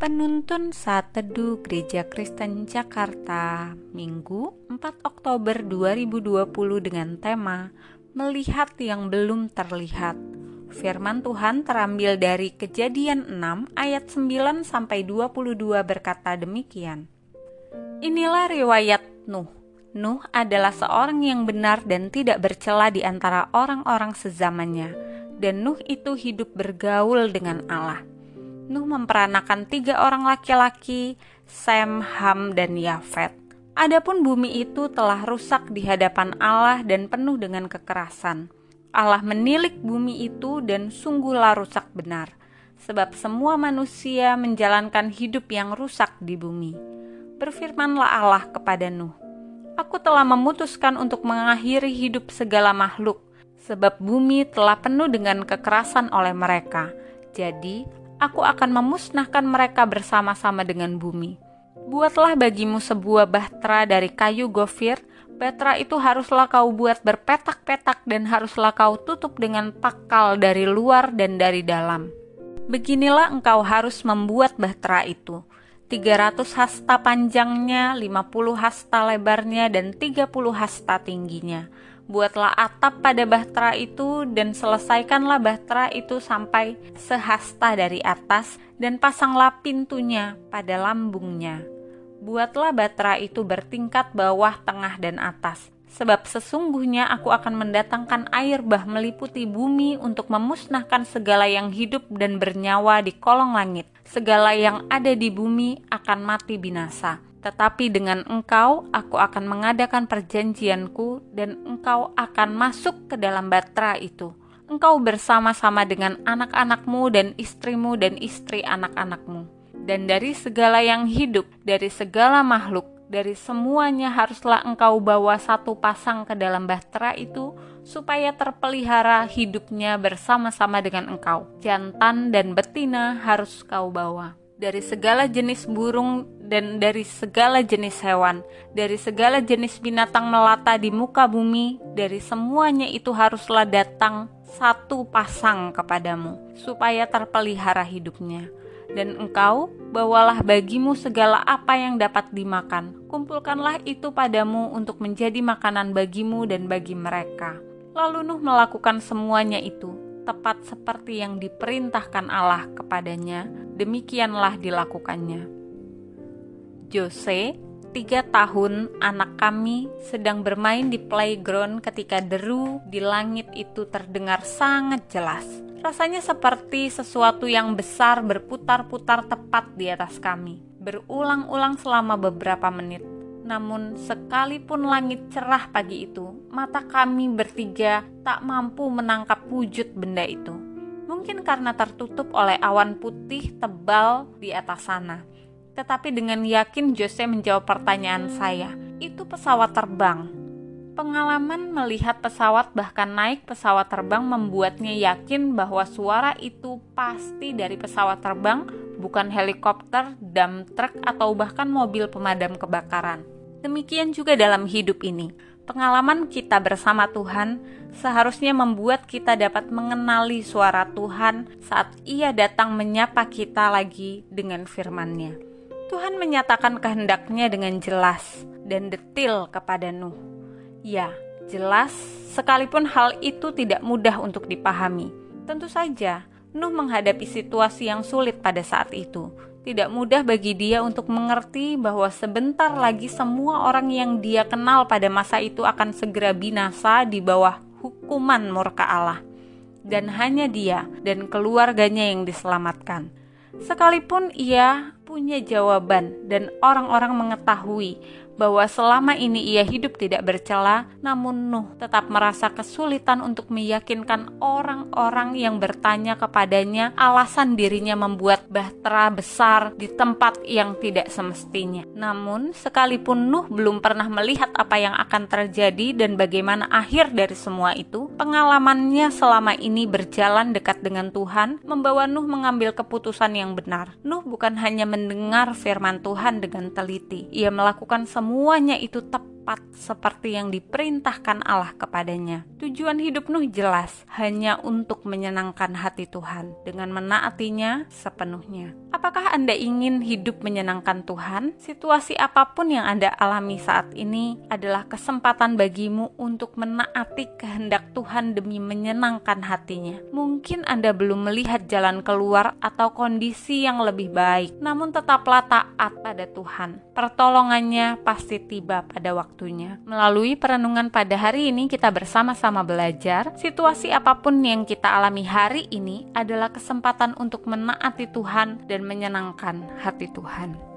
Penuntun Saat Teduh Gereja Kristen Jakarta Minggu 4 Oktober 2020 dengan tema Melihat yang belum terlihat. Firman Tuhan terambil dari Kejadian 6 ayat 9 sampai 22 berkata demikian. Inilah riwayat Nuh. Nuh adalah seorang yang benar dan tidak bercela di antara orang-orang sezamannya dan Nuh itu hidup bergaul dengan Allah Nuh memperanakan tiga orang laki-laki, Sem, Ham, dan Yafet. Adapun bumi itu telah rusak di hadapan Allah dan penuh dengan kekerasan. Allah menilik bumi itu dan sungguhlah rusak benar, sebab semua manusia menjalankan hidup yang rusak di bumi. Berfirmanlah Allah kepada Nuh, Aku telah memutuskan untuk mengakhiri hidup segala makhluk, sebab bumi telah penuh dengan kekerasan oleh mereka. Jadi, aku akan memusnahkan mereka bersama-sama dengan bumi. Buatlah bagimu sebuah bahtera dari kayu gofir, bahtera itu haruslah kau buat berpetak-petak dan haruslah kau tutup dengan pakal dari luar dan dari dalam. Beginilah engkau harus membuat bahtera itu. 300 hasta panjangnya, 50 hasta lebarnya, dan 30 hasta tingginya buatlah atap pada bahtera itu dan selesaikanlah bahtera itu sampai sehasta dari atas dan pasanglah pintunya pada lambungnya. Buatlah bahtera itu bertingkat bawah, tengah, dan atas. Sebab sesungguhnya aku akan mendatangkan air bah meliputi bumi untuk memusnahkan segala yang hidup dan bernyawa di kolong langit. Segala yang ada di bumi akan mati binasa tetapi dengan engkau aku akan mengadakan perjanjianku dan engkau akan masuk ke dalam batra itu. Engkau bersama-sama dengan anak-anakmu dan istrimu dan istri anak-anakmu. Dan dari segala yang hidup, dari segala makhluk, dari semuanya haruslah engkau bawa satu pasang ke dalam bahtera itu supaya terpelihara hidupnya bersama-sama dengan engkau. Jantan dan betina harus kau bawa dari segala jenis burung dan dari segala jenis hewan, dari segala jenis binatang melata di muka bumi, dari semuanya itu haruslah datang satu pasang kepadamu, supaya terpelihara hidupnya. Dan engkau bawalah bagimu segala apa yang dapat dimakan, kumpulkanlah itu padamu untuk menjadi makanan bagimu dan bagi mereka. Lalu Nuh melakukan semuanya itu, tepat seperti yang diperintahkan Allah kepadanya, demikianlah dilakukannya. Jose, tiga tahun, anak kami sedang bermain di playground ketika deru di langit itu terdengar sangat jelas. Rasanya seperti sesuatu yang besar berputar-putar tepat di atas kami, berulang-ulang selama beberapa menit. Namun, sekalipun langit cerah pagi itu, mata kami bertiga tak mampu menangkap wujud benda itu mungkin karena tertutup oleh awan putih tebal di atas sana. Tetapi dengan yakin Jose menjawab pertanyaan saya, itu pesawat terbang. Pengalaman melihat pesawat bahkan naik pesawat terbang membuatnya yakin bahwa suara itu pasti dari pesawat terbang, bukan helikopter, dump truck, atau bahkan mobil pemadam kebakaran. Demikian juga dalam hidup ini Pengalaman kita bersama Tuhan seharusnya membuat kita dapat mengenali suara Tuhan saat Ia datang menyapa kita lagi dengan firman-Nya. Tuhan menyatakan kehendaknya dengan jelas dan detil kepada Nuh. Ya, jelas, sekalipun hal itu tidak mudah untuk dipahami. Tentu saja, Nuh menghadapi situasi yang sulit pada saat itu, tidak mudah bagi dia untuk mengerti bahwa sebentar lagi semua orang yang dia kenal pada masa itu akan segera binasa di bawah hukuman murka Allah. Dan hanya dia dan keluarganya yang diselamatkan. Sekalipun ia punya jawaban dan orang-orang mengetahui bahwa selama ini ia hidup tidak bercela, namun Nuh tetap merasa kesulitan untuk meyakinkan orang-orang yang bertanya kepadanya alasan dirinya membuat bahtera besar di tempat yang tidak semestinya. Namun, sekalipun Nuh belum pernah melihat apa yang akan terjadi dan bagaimana akhir dari semua itu, pengalamannya selama ini berjalan dekat dengan Tuhan membawa Nuh mengambil keputusan yang benar. Nuh bukan hanya mendengar firman Tuhan dengan teliti, ia melakukan semua semuanya itu tepat tepat seperti yang diperintahkan Allah kepadanya. Tujuan hidup Nuh jelas, hanya untuk menyenangkan hati Tuhan dengan menaatinya sepenuhnya. Apakah Anda ingin hidup menyenangkan Tuhan? Situasi apa pun yang Anda alami saat ini adalah kesempatan bagimu untuk menaati kehendak Tuhan demi menyenangkan hatinya. Mungkin Anda belum melihat jalan keluar atau kondisi yang lebih baik, namun tetaplah taat pada Tuhan. Pertolongannya pasti tiba pada waktunya. Melalui perenungan pada hari ini kita bersama-sama belajar, situasi apa pun yang kita alami hari ini adalah kesempatan untuk menaati Tuhan dan menyenangkan hati Tuhan.